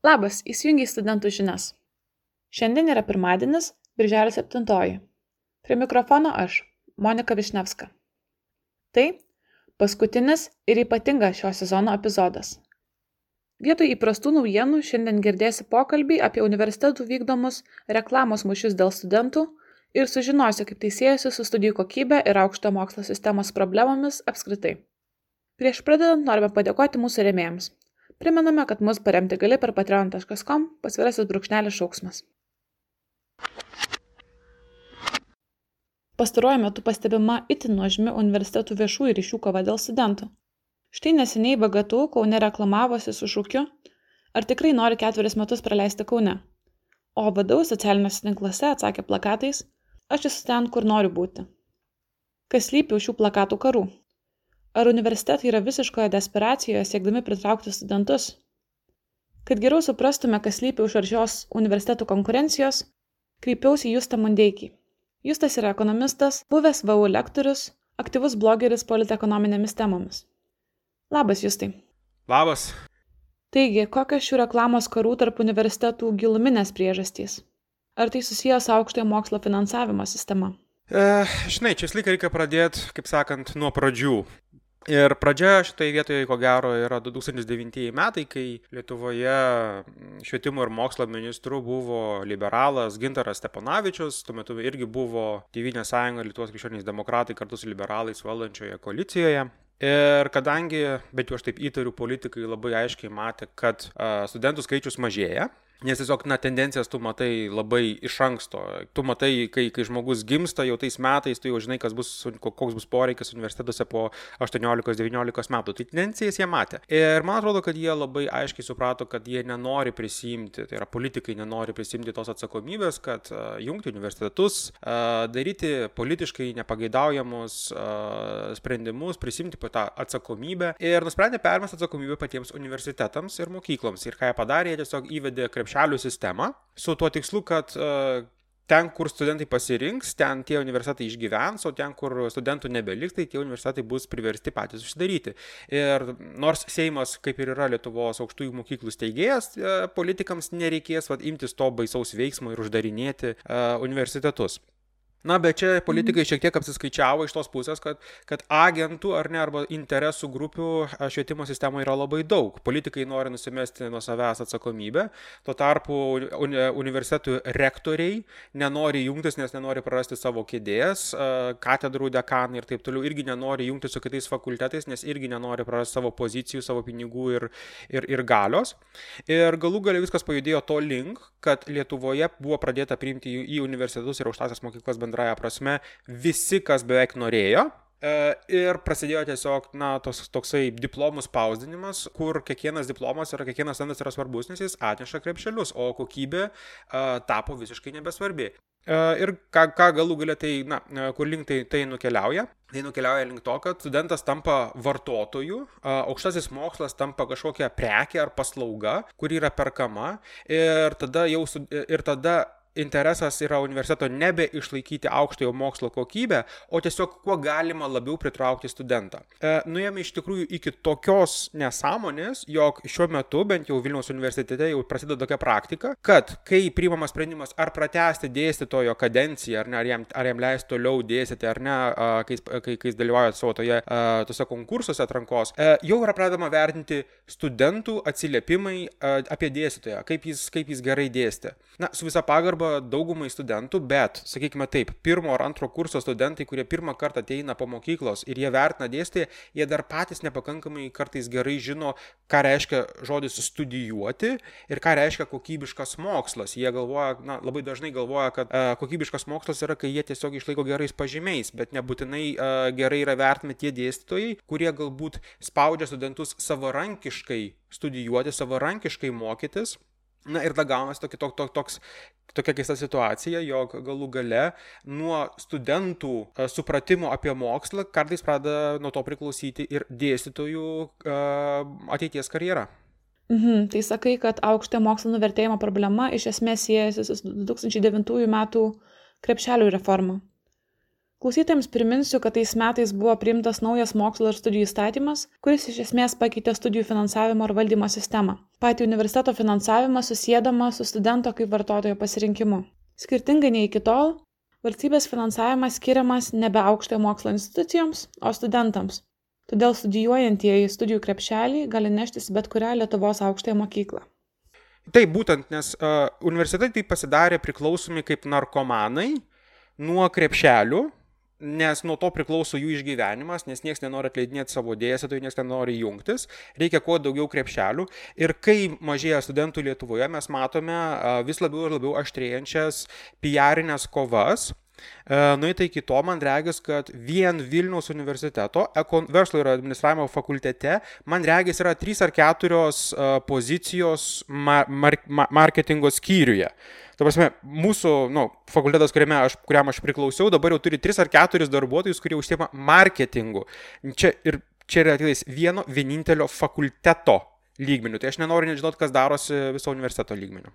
Labas, įsijungiai studentų žinias. Šiandien yra pirmadienis, birželio 7. Prie mikrofono aš, Monika Višnevska. Tai paskutinis ir ypatingas šio sezono epizodas. Vietoj įprastų naujienų šiandien girdėsi pokalbį apie universitetų vykdomus reklamos mušius dėl studentų ir sužinosi, kaip tai siejasi su studijų kokybė ir aukšto mokslo sistemos problemomis apskritai. Prieš pradedant norime padėkoti mūsų remėjams primename kad mus paremti gali per patreon.com pasvirasis brūkšnelis šauksmas. Pastaruoju metu pastebima itin nuožmi universitetų viešųjų ryšių kova dėl studentų. Štai neseniai BGTU Kaune reklamavosi su šūkiu Ar tikrai nori ketveris metus praleisti Kaune? O vadovų socialiniuose tinkluose atsakė plakatais Aš esu ten, kur noriu būti. Kas lypi už šių plakatų karų? Ar universitetai yra visiškoje desperacijoje siekdami pritraukti studentus? Kad geriau suprastume, kas lypi už aršios universitetų konkurencijos, kreipiausi Justą Mundeikį. Justas yra ekonomistas, buvęs VU lektorius, aktyvus blogeris politekonominėmis temomis. Labas, Justai. Labas. Taigi, kokios šių reklamos karų tarp universitetų giluminės priežastys? Ar tai susijęs su aukštojo mokslo finansavimo sistema? E, žinai, čia visą laiką reikia pradėti, kaip sakant, nuo pradžių. Ir pradžia šitoje vietoje, ko gero, yra 2009 metai, kai Lietuvoje švietimo ir mokslo ministru buvo liberalas Gintaras Steponavičius, tuo metu irgi buvo Tevinės sąjunga Lietuvos krikščionys demokratai kartu su liberalais valdančioje koalicijoje. Ir kadangi, bet jau aš taip įtariu, politikai labai aiškiai matė, kad studentų skaičius mažėja, Nes tiesiog, na, tendencijas tu matai labai iš anksto. Tu matai, kai, kai žmogus gimsta jau tais metais, tu jau žinai, bus, koks bus poreikis universitetuose po 18-19 metų. Tai tendencijas jie matė. Ir man atrodo, kad jie labai aiškiai suprato, kad jie nenori prisimti, tai yra politikai nenori prisimti tos atsakomybės, kad uh, jungti universitetus, uh, daryti politiškai nepageidaujamus uh, sprendimus, prisimti tą atsakomybę. Ir nusprendė permesti atsakomybę patiems universitetams ir mokykloms. Ir ką jie padarė, jie tiesiog įvedė krepšį krepšelių sistemą su tuo tikslu, kad e, ten, kur studentai pasirinks, ten tie universitetai išgyvens, o ten, kur studentų nebeliks, tai tie universitetai bus priversti patys užsidaryti. Ir nors Seimas, kaip ir yra Lietuvos aukštųjų mokyklų steigėjas, e, politikams nereikės vat, imtis to baisaus veiksmo ir uždarinėti uh, universitetus. Na, bet čia politikai šiek tiek apsiskaičiavo iš tos pusės, kad, kad agentų ar ne, arba interesų grupių švietimo sistemoje yra labai daug. Politikai nori nusimesti nuo savęs atsakomybę, tuo tarpu universitetų rektoriai nenori jungtis, nes nenori prarasti savo kėdės, katedrų dekanai ir taip toliau irgi nenori jungtis su kitais fakultetais, nes irgi nenori prarasti savo pozicijų, savo pinigų ir, ir, ir galios. Ir galų galia viskas pajudėjo to link, kad Lietuvoje buvo pradėta priimti į universitetus ir aukštasias mokyklas bendrai bendraja prasme visi, kas beveik norėjo. E, ir prasidėjo tiesiog, na, tos, toksai diplomų spausdinimas, kur kiekvienas diplomas ir kiekvienas standas yra svarbus, nes jis atneša krepšelius, o kokybė uh, tapo visiškai nebesvarbi. Uh, ir ką, ką galų galia tai, na, kur link tai, tai nukeliauja? Tai nukeliauja link to, kad studentas tampa vartotoju, aukštasis mokslas tampa kažkokia prekė ar paslauga, kuri yra perkama ir tada jau, ir tada interesas yra universiteto nebe išlaikyti aukštojo mokslo kokybę, o tiesiog kuo galima labiau pritraukti studentą. E, nuėjome iš tikrųjų iki tokios nesąmonės, jog šiuo metu, bent jau Vilniaus universitete, jau prasideda tokia praktika, kad kai priimamas sprendimas ar pratesti dėstytojo kadenciją, ar, ne, ar, jam, ar jam leisti toliau dėstyti, ar ne, kai, kai, kai jis dalyvauja savo toje, tose konkursuose atrankos, e, jau yra pradedama vertinti studentų atsiliepimai apie dėstytoją, kaip jis, kaip jis gerai dėstė. Na, su visa pagarba pagalba daugumai studentų, bet, sakykime taip, pirmo ar antro kurso studentai, kurie pirmą kartą ateina po mokyklos ir jie vertina dėstyti, jie dar patys nepakankamai kartais gerai žino, ką reiškia žodis studijuoti ir ką reiškia kokybiškas mokslas. Jie galvoja, na, labai dažnai galvoja, kad uh, kokybiškas mokslas yra, kai jie tiesiog išlaiko gerais pažymiais, bet nebūtinai uh, gerai yra vertinami tie dėstytojai, kurie galbūt spaudžia studentus savarankiškai studijuoti, savarankiškai mokytis Na ir tada gaunasi tokia, tok, tok, toks, tokia keista situacija, jog galų gale nuo studentų e, supratimo apie mokslą kartais pradeda nuo to priklausyti ir dėstytojų e, ateities karjera. Mhm, tai sakai, kad aukštojo mokslo nuvertėjimo problema iš esmės siejasi su 2009 metų krepšelių reforma. Klausytėms priminsiu, kad tais metais buvo priimtas naujas mokslo ir studijų įstatymas, kuris iš esmės pakeitė studijų finansavimo ir valdymo sistemą patį universiteto finansavimą susėdama su studento kaip vartotojo pasirinkimu. Skirtingai nei iki tol, valstybės finansavimas skiriamas nebe aukštojo mokslo institucijoms, o studentams. Todėl studijuojantieji studijų krepšelį gali neštis bet kurią Lietuvos aukštąją mokyklą. Taip, būtent, nes uh, universitetai pasidarė priklausomi kaip narkomanai nuo krepšelių, nes nuo to priklauso jų išgyvenimas, nes niekas nenori atleidinėti savo dėstytojų, niekas nenori jungtis, reikia kuo daugiau krepšelių. Ir kai mažėja studentų Lietuvoje, mes matome vis labiau ir labiau aštrėjančias piarinės kovas. Nueita iki to, man regis, kad vien Vilniaus universiteto, verslo ir administravimo fakultete, man regis yra trys ar keturios pozicijos mar mar marketingo skyriuje. Ta prasme, mūsų nu, fakultetas, aš, kuriam aš priklausiau, dabar jau turi 3 ar 4 darbuotojus, kurie užsiema marketingu. Čia, ir, čia yra tikrai vieno vienintelio fakulteto lygmenių. Tai aš nenoriu nežinot, kas darosi viso universiteto lygmenių.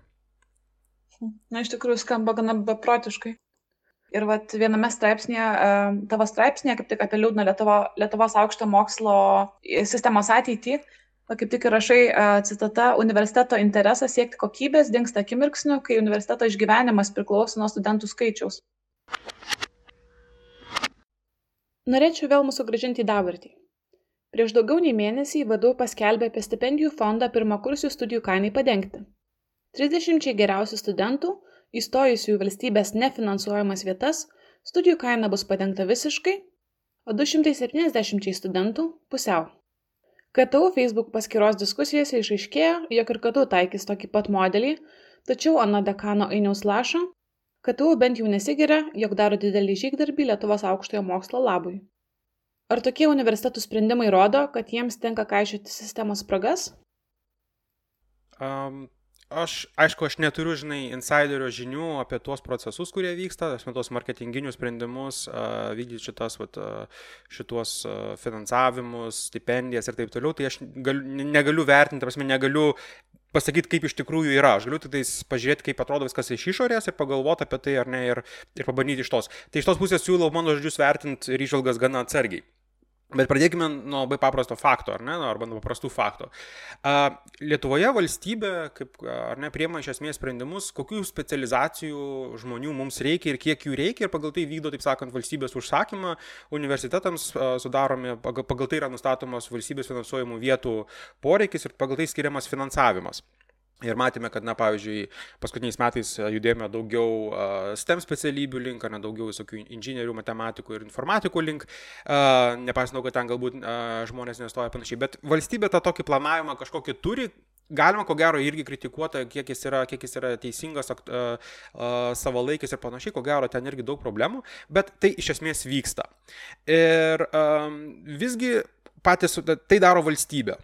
Na, iš tikrųjų skamba gana beprotiškai. Ir vat, viename straipsnėje, tavo straipsnėje, kaip tik apie liūdną Lietuvo, Lietuvos aukšto mokslo sistemos ateitį, kaip tik rašai citata universiteto interesas siekti kokybės dingsta akimirksniu kai universiteto išgyvenimas priklauso nuo studentų skaičiaus. Norėčiau vėl mus sugrąžinti į dabartį. Prieš daugiau nei mėnesį vdu paskelbė apie stipendijų fondą pirmakursių studijų kainai padengti. Trisdešimčiai geriausių studentų įstojusių į valstybės nefinansuojamas vietas studijų kaina bus padengta visiškai o du šimtai septyniasdešimčiai studentų pusiau. Ktu facebook paskyros diskusijose išaiškėjo jog ir ktu taikys tokį pat modelį tačiau anot dekano ainiaus lašo ktu bent jau nesigiria jog daro didelį žygdarbį lietuvos aukštojo mokslo labui. Ar tokie universitetų sprendimai rodo kad jiems tenka kaišioti sistemos spragas? Um, aš aišku aš neturiu žinai insaiderio žinių apie tuos procesus kurie vyksta ta prasme tuos marketinginius sprendimus a vykdyt šitas vat a šituos finansavimus stipendijas ir taip toliau. Tai aš gal negaliu vertint ta prasme negaliu pasakyt kaip iš tikrųjų yra. Aš galiu tiktais pažiūrėt kaip atrodo viskas iš išorės ir pagalvot apie tai ar ne ir ir pabandyt iš tos. Tai iš tos pusės siūlau mano žodžius vertint ir įžvalgas gana atsargiai Bet pradėkime nuo labai paprasto fakto, ar ne, arba nuo paprastų faktų. Lietuvoje valstybė, kaip, ar ne, priema iš esmės sprendimus, kokių specializacijų žmonių mums reikia ir kiek jų reikia ir pagal tai vykdo, taip sakant, valstybės užsakymą, universitetams sudaromi, pagal tai yra nustatomas valstybės finansuojamų vietų poreikis ir pagal tai skiriamas finansavimas. Ir matėme, kad, na, pavyzdžiui, paskutiniais metais judėjome daugiau uh, STEM specialybių link, ar ne daugiau visokių inžinierių, matematikų ir informatikų link. Uh, Nepaisant, kad ten galbūt žmonės nestoja panašiai. Bet valstybė tą tokį planavimą kažkokį turi. Galima, ko gero, irgi kritikuoti, kiek jis yra, kiek jis yra teisingas, uh, uh, savalaikis ir panašiai, ko gero, ten irgi daug problemų, bet tai iš esmės vyksta. Ir um, visgi patys, tai daro valstybė.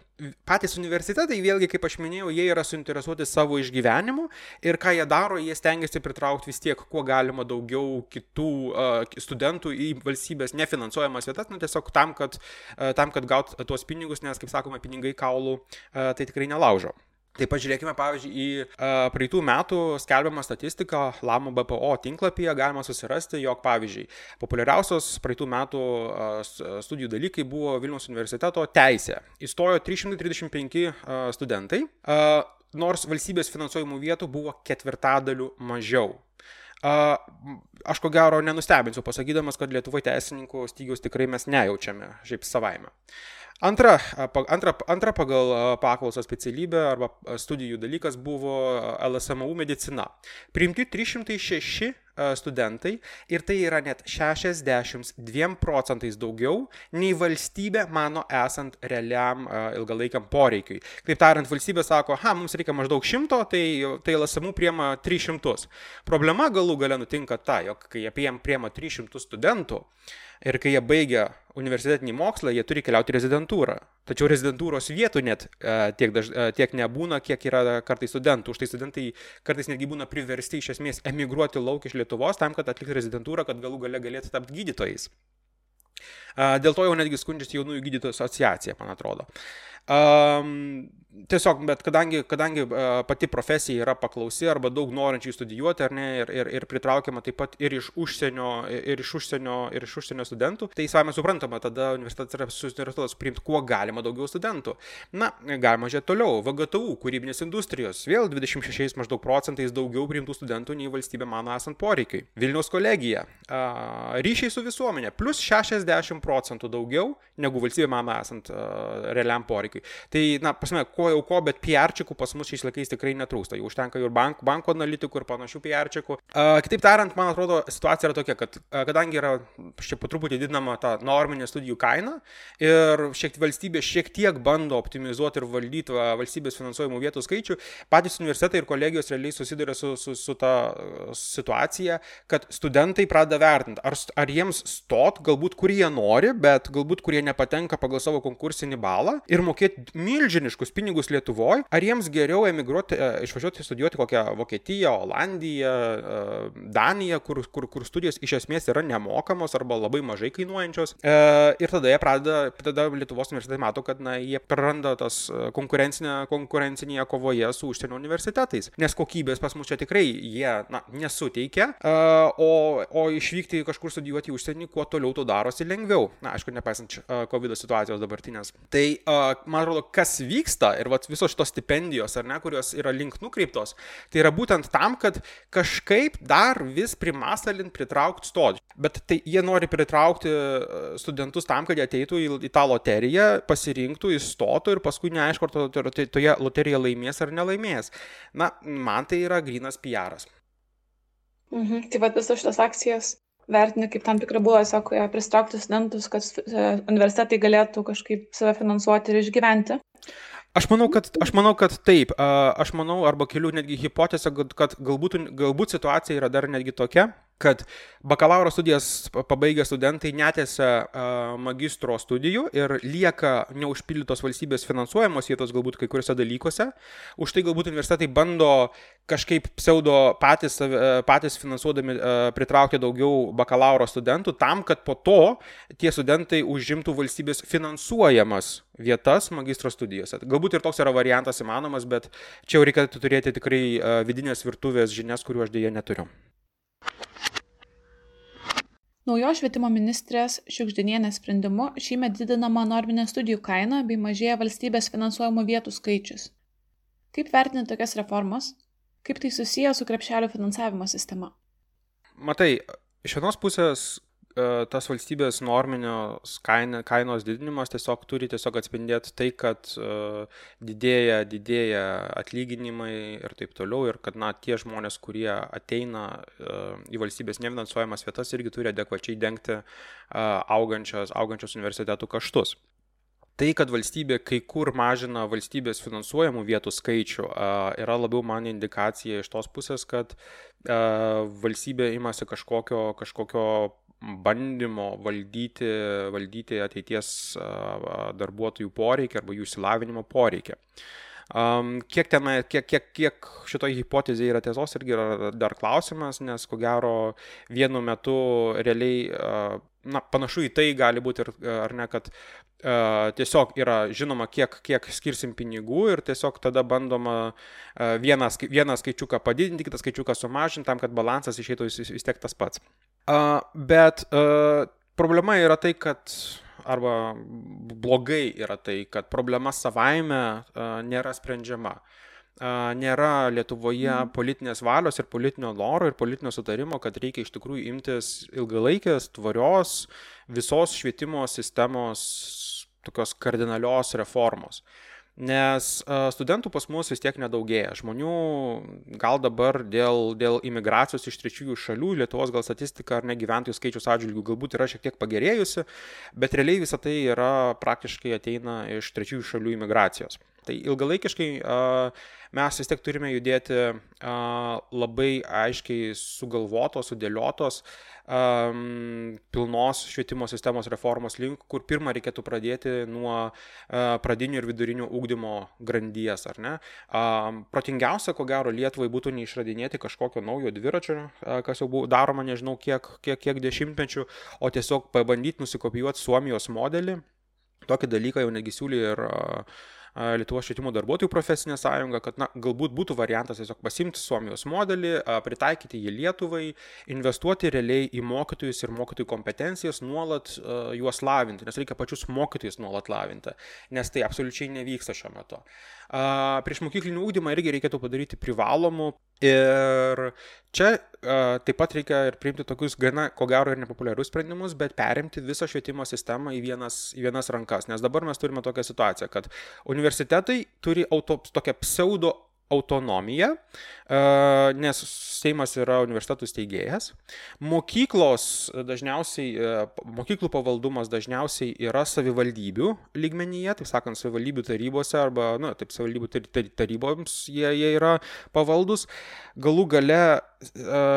Patys universitetai, vėlgi, kaip aš minėjau, jie yra suinteresuoti savo išgyvenimu ir ką jie daro, jie stengiasi pritraukti vis tiek, kuo galima daugiau kitų uh, studentų į valstybės nefinansuojamas vietas, nu, tiesiog tam, kad, uh, tam, kad gaut tuos pinigus, nes, kaip sakoma, pinigai kaulų uh, tai tikrai nelaužo. Taip pažiūrėkime, pavyzdžiui, į uh, praeitų metų skelbiamą statistiką Lamo BPO tinklapyje galima susirasti, jog, pavyzdžiui, populiariausios praeitų metų uh, studijų dalykai buvo Vilniaus universiteto teisė. Įstojo 335 uh, studentai, uh, nors valstybės finansuojamų vietų buvo ketvirtadalių mažiau. Uh, aš ko gero nenustebinsiu pasakydamas, kad Lietuvoje teisininkų stygiaus tikrai mes nejaučiame, šiaip savaime. Uh, Antra, antra, antra pagal paklausą specialybė arba studijų dalykas buvo LSMU medicina. Priimti 306 studentai ir tai yra net 62 procentais daugiau nei valstybė mano esant realiam ilgalaikiam poreikiui. Kaip tariant, valstybė sako, ha, mums reikia maždaug 100, tai, tai LSMU priema 300. Problema galų gale nutinka ta, jog kai jie priema 300 studentų, Ir kai jie baigia universitetinį mokslą, jie turi keliauti į rezidentūrą. Tačiau rezidentūros vietų net uh, tiek, daž, uh, tiek nebūna, kiek yra kartais studentų. Už tai studentai kartais netgi būna priversti iš esmės emigruoti lauk iš Lietuvos tam, kad atlikti rezidentūrą, kad galų gale galėtų tapti gydytojais. Dėl to jau netgi skundžiasi jaunųjų gydytojų asociacija, man atrodo. Um, tiesiog, bet kadangi, kadangi uh, pati profesija yra paklausi arba daug norinčių studijuoti, ar ne, ir, ir, ir pritraukiama taip pat ir iš užsienio, ir iš užsienio, ir iš užsienio studentų, tai savame suprantama, tada universitetas yra suinteresuotas priimti kuo galima daugiau studentų. Na, galima žiūrėti toliau. VGTU, kūrybinės industrijos, vėl 26 maždaug procentais daugiau priimtų studentų nei valstybė mano esant poreikiai. Vilniaus kolegija, uh, ryšiai su visuomenė, plus 60 procentų daugiau negu valstybė mano esant uh, realiam poreikiai. Tai, na, pasme, ko jau ko, bet PR-čikų pas mus šiais laikais tikrai netrūksta. Jau užtenka ir bank, banko analitikų, ir panašių PR-čikų. Uh, kitaip tariant, man atrodo, situacija yra tokia, kad uh, kadangi yra šiek po truputį didinama ta norminė studijų kaina ir šiek valstybė šiek tiek bando optimizuoti ir valdyti valstybės finansuojamų vietų skaičių, patys universitetai ir kolegijos realiai susiduria su, su, su ta situacija, kad studentai pradeda vertinti, ar, ar jiems stot, galbūt kur jie nori, bet galbūt kurie nepatenka pagal savo konkursinį balą ir mokėti milžiniškus pinigus Lietuvoje, ar jiems geriau emigruoti, e, išvažiuoti studijuoti kokią Vokietiją, Olandiją, e, Daniją, kur, kur, kur studijos iš esmės yra nemokamos arba labai mažai kainuojančios. E, ir tada jie pradeda, tada Lietuvos universitetai mato, kad na, jie praranda tas konkurencinė, konkurencinėje kovoje su užsienio universitetais. Nes kokybės pas mus čia tikrai jie na, nesuteikia, o, o išvykti kažkur studijuoti į užsienį, kuo toliau to darosi lengviau. Na, aišku, nepaisant COVID situacijos dabartinės. Tai man atrodo, kas vyksta ir vat, visos šitos stipendijos, ar ne, kurios yra link nukreiptos, tai yra būtent tam, kad kažkaip dar vis primasalint pritraukti stoti. Bet tai jie nori pritraukti studentus tam, kad jie ateitų į, į tą loteriją, pasirinktų, įstotų ir paskui neaišku, ar to, to, to, toje loterijoje laimės ar nelaimės. Na, man tai yra grinas PR. Mhm. Tai vad visos šitos akcijos vertini kaip tam tikrą būdą tiesiog e, pritraukti studentus, kad e, universitetai galėtų kažkaip save finansuoti ir išgyventi. Aš manau, kad, aš manau, kad taip. Aš manau, arba kelių netgi hipotezę, kad galbūt, galbūt situacija yra dar netgi tokia, kad bakalauro studijas pabaigę studentai netęsia magistro studijų ir lieka neužpildytos valstybės finansuojamos vietos galbūt kai kuriuose dalykuose. Už tai galbūt universitetai bando kažkaip pseudo patys, patys finansuodami pritraukti daugiau bakalauro studentų tam, kad po to tie studentai užimtų valstybės finansuojamas vietas magistro studijose. Galbūt ir toks yra variantas įmanomas, bet čia jau reikėtų turėti tikrai vidinės virtuvės žinias, kuriuo aš dėja neturiu naujos švietimo ministrės šiugždinienės sprendimu šįmet didinama norminė studijų kaina bei mažėja valstybės finansuojamų vietų skaičius. Kaip vertinti tokias reformas? Kaip tai susiję su krepšelio finansavimo sistema? Matai iš vienos pusės tas valstybės norminios kaina, kainos didinimas tiesiog turi tiesiog atspindėti tai, kad uh, didėja, didėja atlyginimai ir taip toliau ir kad na, tie žmonės, kurie ateina uh, į valstybės nefinansuojamas vietas, irgi turi adekvačiai dengti augančios, augančios universitetų kaštus. Tai, kad valstybė kai kur mažina valstybės finansuojamų vietų skaičių, yra labiau man indikacija iš tos pusės, kad valstybė imasi kažkokio, kažkokio bandymo valdyti, valdyti ateities darbuotojų poreikį arba jų įsilavinimo poreikį. Um, kiek, ten, kiek, kiek, kiek šitoje hipotezėje yra tiesos irgi yra dar klausimas, nes ko gero vienu metu realiai, na, panašu į tai gali būti ir, ar ne, kad tiesiog yra žinoma, kiek, kiek skirsim pinigų ir tiesiog tada bandoma vieną, vieną skaičiuką padidinti, kitą skaičiuką sumažinti tam, kad balansas išeitų vis tiek tas pats. Uh, bet uh, problema yra tai, kad arba blogai yra tai, kad problema savaime uh, nėra sprendžiama. Uh, nėra Lietuvoje mm. politinės valios ir politinio noro ir politinio sutarimo, kad reikia iš tikrųjų imtis ilgalaikės, tvarios visos švietimo sistemos tokios kardinalios reformos. Uh, nes studentų pas mus vis tiek nedaugėja. Žmonių gal dabar dėl, dėl imigracijos iš trečiųjų šalių, Lietuvos gal statistika ar ne gyventojų skaičius atžvilgių galbūt yra šiek tiek pagerėjusi, bet realiai visa tai yra praktiškai ateina iš trečiųjų šalių imigracijos. Tai ilgalaikiškai mes vis tiek turime judėti labai aiškiai sugalvotos, sudėliotos pilnos švietimo sistemos reformos link, kur pirmą reikėtų pradėti nuo pradinių ir vidurinių ūkdymo grandies, ar ne? Protingiausia, ko gero, Lietuvai būtų neišradinėti kažkokio naujo dviračio, kas jau buvo daroma nežinau kiek, kiek, kiek dešimtmečių, o tiesiog pabandyti nusikopijuoti Suomijos modelį. Tokį dalyką jau negi siūlė ir uh, Lietuvos švietimo darbuotojų profesinė sąjunga, kad na, galbūt būtų variantas tiesiog pasimti Suomijos modelį, pritaikyti jį Lietuvai, investuoti realiai į mokytojus ir mokytojų kompetencijas, nuolat juos lavinti, nes reikia pačius mokytojus nuolat lavinti, nes tai absoliučiai nevyksta šiuo metu. Prieš mokyklinį ūkdymą irgi reikėtų padaryti privalomų ir čia taip pat reikia ir priimti tokius gana, ko gero, ir nepopuliarius sprendimus, bet perimti visą švietimo sistemą į vienas, į vienas rankas. Nes dabar mes turime tokią situaciją, kad universitetai turi auto, tokią pseudo autonomiją, nes Seimas yra universitetų steigėjas. Mokyklos dažniausiai, mokyklų pavaldumas dažniausiai yra savivaldybių lygmenyje, taip sakant, savivaldybių tarybose arba, na, taip, savivaldybių taryboms jie, jie yra pavaldus. Galų gale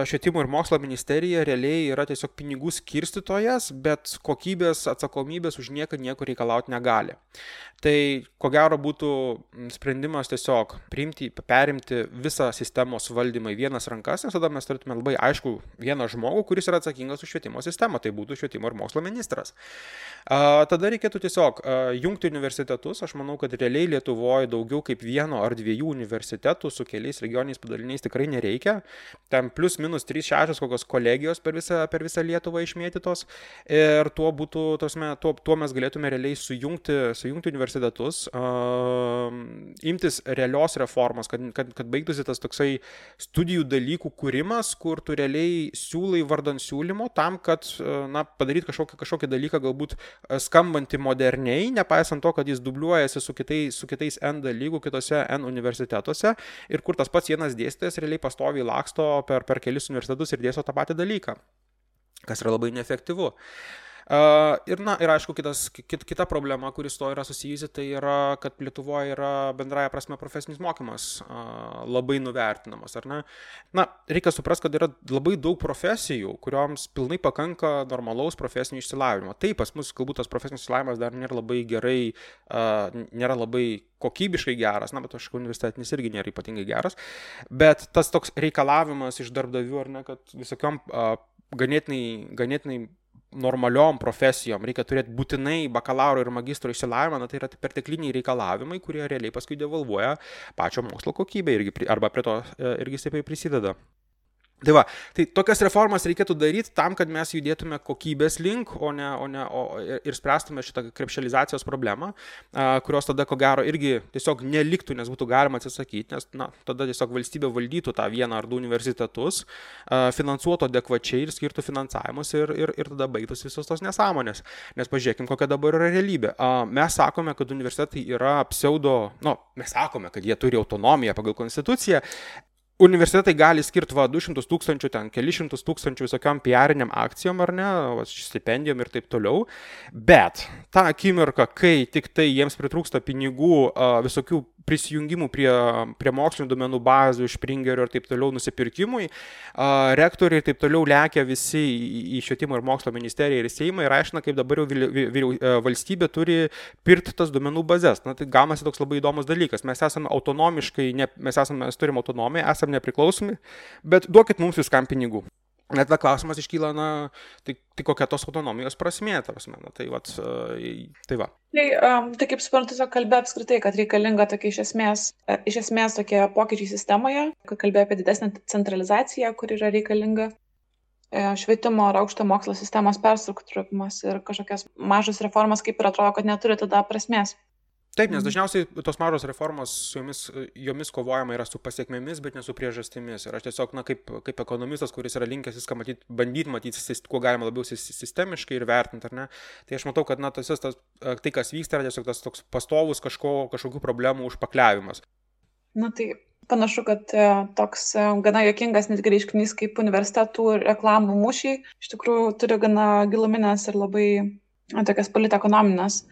švietimo ir mokslo ministerija realiai yra tiesiog pinigų skirstytojas, bet kokybės atsakomybės už nieką nieko reikalauti negali. Tai ko gero būtų sprendimas tiesiog priimti, perimti visą sistemos valdymą į vienas rankas, nes tada mes turėtume labai aišku vieną žmogų, kuris yra atsakingas už švietimo sistemą, tai būtų švietimo ir mokslo ministras. Tada reikėtų tiesiog jungti universitetus, aš manau, kad realiai Lietuvoje daugiau kaip vieno ar dviejų universitetų su keliais regioniais padaliniais tikrai nereikia. Ten plus minus 3-6 kokios kolegijos per visą, per visą Lietuvą išmėtytos. Ir tuo būtų, tosme, tuo, tuo mes galėtume realiai sujungti, sujungti universitetus, uh, imtis realios reformos, kad, kad, kad baigtųsi tas toksai studijų dalykų kūrimas, kur tu realiai siūlai vardant siūlymo tam, kad na, padaryti kažkokį, kažkokį dalyką galbūt skambantį moderniai, nepaisant to, kad jis dubliuojasi su kitais, su kitais N dalykų kitose N universitetuose ir kur tas pats vienas dėstytojas realiai pastoviai laksto per, per kelis universitetus ir dėsto tą patį dalyką, kas yra labai neefektyvu. Uh, ir, na, ir aišku, kitas, kit, kita problema, kuris to yra susijusi, tai yra, kad Lietuvoje yra bendraja prasme profesinis mokymas labai nuvertinamas, ar ne? Na, reikia suprasti, kad yra labai daug profesijų, kurioms pilnai pakanka normalaus profesinio išsilavinimo. Taip, pas mus galbūt tas profesinis išsilavinimas dar nėra labai gerai, nėra labai kokybiškai geras, na, bet aš universitetinis irgi nėra ypatingai geras, bet tas toks reikalavimas iš darbdavių, ar ne, kad visokiam ganėtinai, ganėtinai normaliom profesijom reikia turėti būtinai bakalauro ir magistro išsilavinimą, na, tai yra pertekliniai reikalavimai, kurie realiai paskui devalvuoja pačio mokslo kokybę irgi, arba prie to e, irgi stipriai prisideda. Tai va, tai tokias reformas reikėtų daryti tam, kad mes judėtume kokybės link, o ne, o ne o, ir spręstume šitą krepšelizacijos problemą, a, kurios tada ko gero irgi tiesiog neliktų, nes būtų galima atsisakyti, nes na, tada tiesiog valstybė valdytų tą vieną ar du universitetus, a, finansuotų adekvačiai ir skirtų finansavimus ir, ir, ir tada baigtųsi visos tos nesąmonės. Nes pažiūrėkime, kokia dabar yra realybė. A, mes sakome, kad universitetai yra pseudo, nu, mes sakome, kad jie turi autonomiją pagal konstituciją, universitetai gali skirti va 200 tūkstančių, ten keli šimtus tūkstančių visokiam PR-iniam akcijom ar ne, va, stipendijom ir taip toliau, bet tą akimirką, kai tik tai jiems pritrūksta pinigų visokių prisijungimų prie, prie mokslinių duomenų bazių, Springerio ir taip toliau nusipirkimui, rektoriai ir taip toliau lekia visi į švietimo ir mokslo ministeriją ir Seimą ir aiškina, kaip dabar jau vyriau, valstybė turi pirkti tas duomenų bazės. Na, tai gaunasi toks labai įdomus dalykas. Mes esame autonomiškai, ne, mes, esame, mes turime autonomiją, esame nepriklausomi, bet duokit mums viskam pinigų. Net tada klausimas iškyla, na, tai, tai kokia tos autonomijos prasmė, ta prasme, na, tai, vat, tai va. Tai, um, tai kaip suprantu, tiesiog kalbė apskritai, kad reikalinga tokia iš esmės, iš esmės tokie pokyčiai sistemoje, kad kalbė apie didesnę centralizaciją, kur yra reikalinga e, švietimo ir aukšto mokslo sistemos perstruktūravimas ir kažkokios mažos reformas, kaip ir atrodo, kad neturi tada prasmės. Taip, nes mhm. dažniausiai tos mažos reformos, jomis, jomis kovojama yra su pasiekmėmis, bet ne su priežastimis. Ir aš tiesiog, na, kaip, kaip ekonomistas, kuris yra linkęs viską matyti, bandyti matyti, kuo galima labiau sistemiškai ir vertinti, ar ne, tai aš matau, kad, na, tas, tas, tai, kas vyksta, yra tiesiog tas toks pastovus kažko, kažkokių problemų užpakliavimas. Na tai panašu, kad e, toks e, gana jokingas netgi reiškinys kaip universitetų reklamų mūšiai iš tikrųjų turi gana giluminės ir labai tokias politekonominės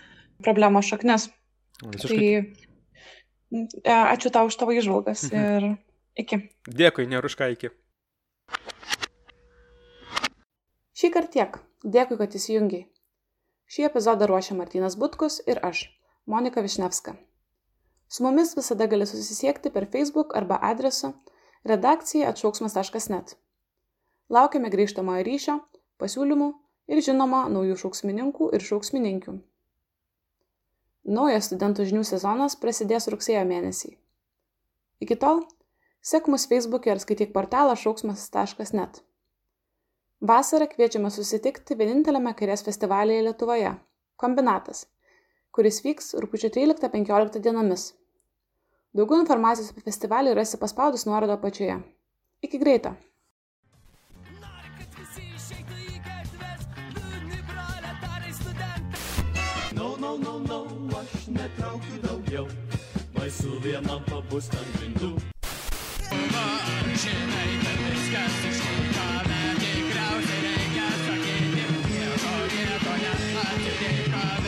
problemos šaknis. Visiškai. Tai, ačiū tau už tavo išvalgas mhm. ir iki. Dėkui, neruška iki. Šį kartą tiek. Dėkui, kad įsijungiai. Šį epizodą ruošia Martinas Butkus ir aš, Monika Višnevska. Su mumis visada gali susisiekti per Facebook arba adresu redakcija atšauksmas.net. Laukiame grįžtamojo ryšio, pasiūlymų ir žinoma naujų šauksmininkų ir šauksmininkių. Naujas studentų žinių sezonas prasidės rugsėjo mėnesį. Iki tol, sek mus Facebook'e ir skaityk portalą šauksmas.net. Vasarą kviečiame susitikti vieninteliame kairės festivalyje Lietuvoje - Kombinatas, kuris vyks rūpiučio 13-15 dienomis. Daugiau informacijos apie festivalį rasi paspaudus nuorodą apačioje. Iki greito! No, no, no, no, aš netraukiu daugiau, baisu vienam pabūst ant grindų. Žinai, kad viskas išlaikame, tikriausiai reikia sakyti, nieko, nieko neatidėkame.